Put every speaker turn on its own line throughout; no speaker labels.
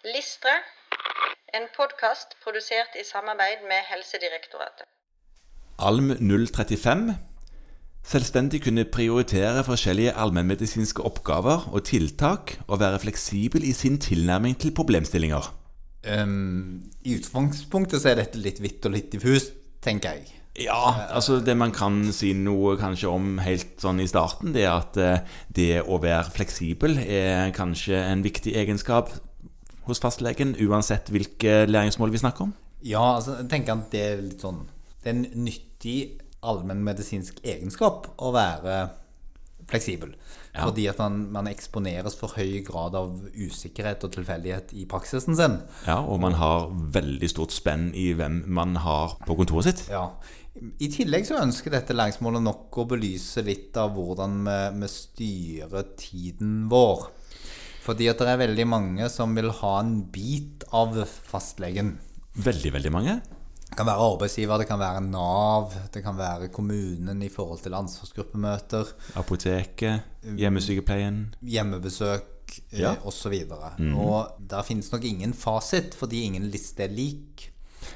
Listre, en podkast produsert i samarbeid med Helsedirektoratet.
ALM 035 Selvstendig kunne prioritere forskjellige allmennmedisinske oppgaver og tiltak, og være fleksibel i sin tilnærming til problemstillinger.
Um, I utgangspunktet så er dette litt vidt og litt diffust, tenker jeg.
Ja, altså det man kan si noe kanskje om helt sånn i starten, det er at eh, det å være fleksibel er kanskje en viktig egenskap hos fastlegen, uansett hvilke læringsmål vi snakker om.
Ja, altså jeg tenker at det er litt sånn Det er en nyttig allmennmedisinsk egenskap å være fleksibel.
Ja.
Fordi at man, man eksponeres for høy grad av usikkerhet og tilfeldighet i praksisen sin.
Ja, Og man har veldig stort spenn i hvem man har på kontoret sitt.
Ja. I tillegg så ønsker dette læringsmålet nok å belyse litt av hvordan vi, vi styrer tiden vår. Fordi at det er veldig mange som vil ha en bit av fastlegen.
Veldig, veldig mange.
Det kan være arbeidsgiver, det kan være Nav, det kan være kommunen i forhold til ansvarsgruppemøter,
Apoteket, hjemmesykepleien.
hjemmebesøk eh,
Ja.
osv. Og der finnes nok ingen fasit, fordi ingen liste er lik.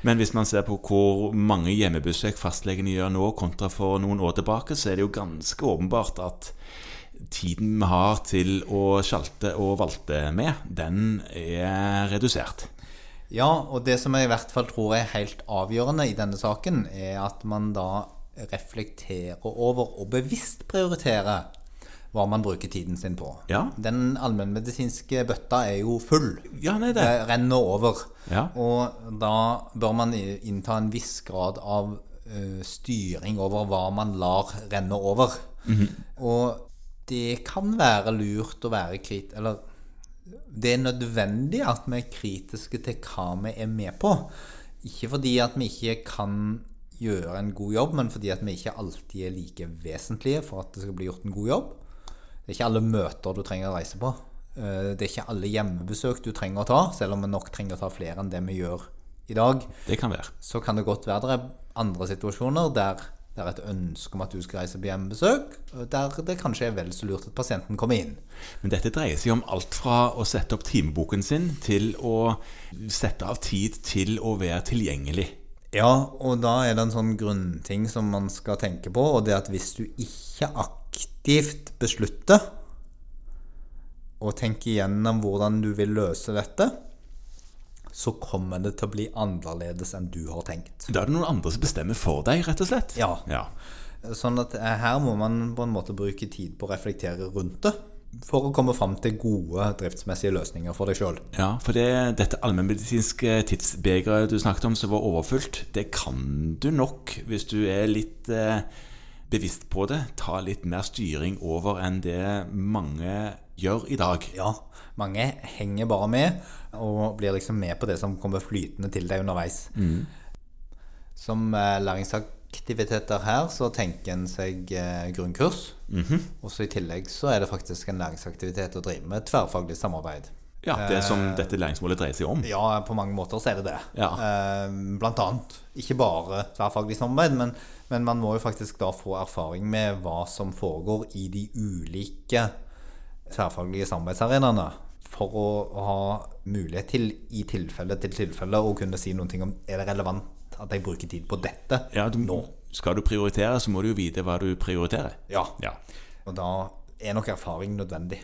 Men hvis man ser på hvor mange hjemmebesøk fastlegene gjør nå, kontra for noen år tilbake, så er det jo ganske åpenbart at tiden vi har til å sjalte og valte med, den er redusert.
Ja, og det som jeg i hvert fall tror er helt avgjørende i denne saken, er at man da reflekterer over og bevisst prioriterer hva man bruker tiden sin på.
Ja.
Den allmennmedisinske bøtta er jo full.
Ja, nei, det.
Det renner over.
Ja.
Og da bør man innta en viss grad av eh, styring over hva man lar renne over. Og det kan være lurt å være krit... Eller det er nødvendig at vi er kritiske til hva vi er med på. Ikke fordi at vi ikke kan gjøre en god jobb, men fordi at vi ikke alltid er like vesentlige for at det skal bli gjort en god jobb. Det er ikke alle møter du trenger å reise på. Eh, Det er ikke alle hjemmebesøk du trenger å ta, selv om vi nok trenger å ta flere enn det vi gjør i dag.
Det kan være.
Så kan det godt være det er andre situasjoner der det er et ønske om at du skal reise på hjemmebesøk, der det kanskje er vel så lurt at pasienten kommer inn.
Men dette dreier seg om alt fra å sette opp timeboken sin, til å sette av tid til å være tilgjengelig.
Ja, og da er det en sånn grunnting som man skal tenke på, og det er at hvis du ikke aktivt beslutter å tenke igjennom hvordan du vil løse dette, så kommer det til å bli annerledes enn du har tenkt.
Da er det noen andre som bestemmer for deg, rett og slett.
Ja.
ja.
Sånn at eh, her må man på en måte bruke tid på å reflektere rundt det, for å komme fram til gode driftsmessige løsninger for deg sjøl.
Ja, for det, dette allmennmedisinske tidsbegeret du snakket om som var overfylt, det kan du nok, hvis du er litt eh, bevisst på det, ta litt mer styring over enn det mange gjør i dag.
Ja, mange henger bare med, og blir liksom med på det som kommer flytende til deg underveis. Som eh, læringsaktiviteter her, så tenker en seg eh, grunnkurs. Og så i tillegg så er det faktisk en læringsaktivitet å drive med tverrfaglig samarbeid.
Ja, det som dette læringsmålet dreier seg om.
Ja, på mange måter så er det det.
Ja.
Eh, blant annet. Ikke bare tverrfaglig samarbeid, men, men man må jo faktisk da få erfaring med hva som foregår i de ulike tverrfaglige samarbeidsarenaene. For å ha mulighet til, i tilfelle til tilfelle, å kunne si noen ting om er det relevant at jeg bruker tid på dette
Ja, du,
nå.
Skal du prioritere, så må du jo vite hva du prioriterer.
Ja.
Ja.
Og da er nok erfaring nødvendig.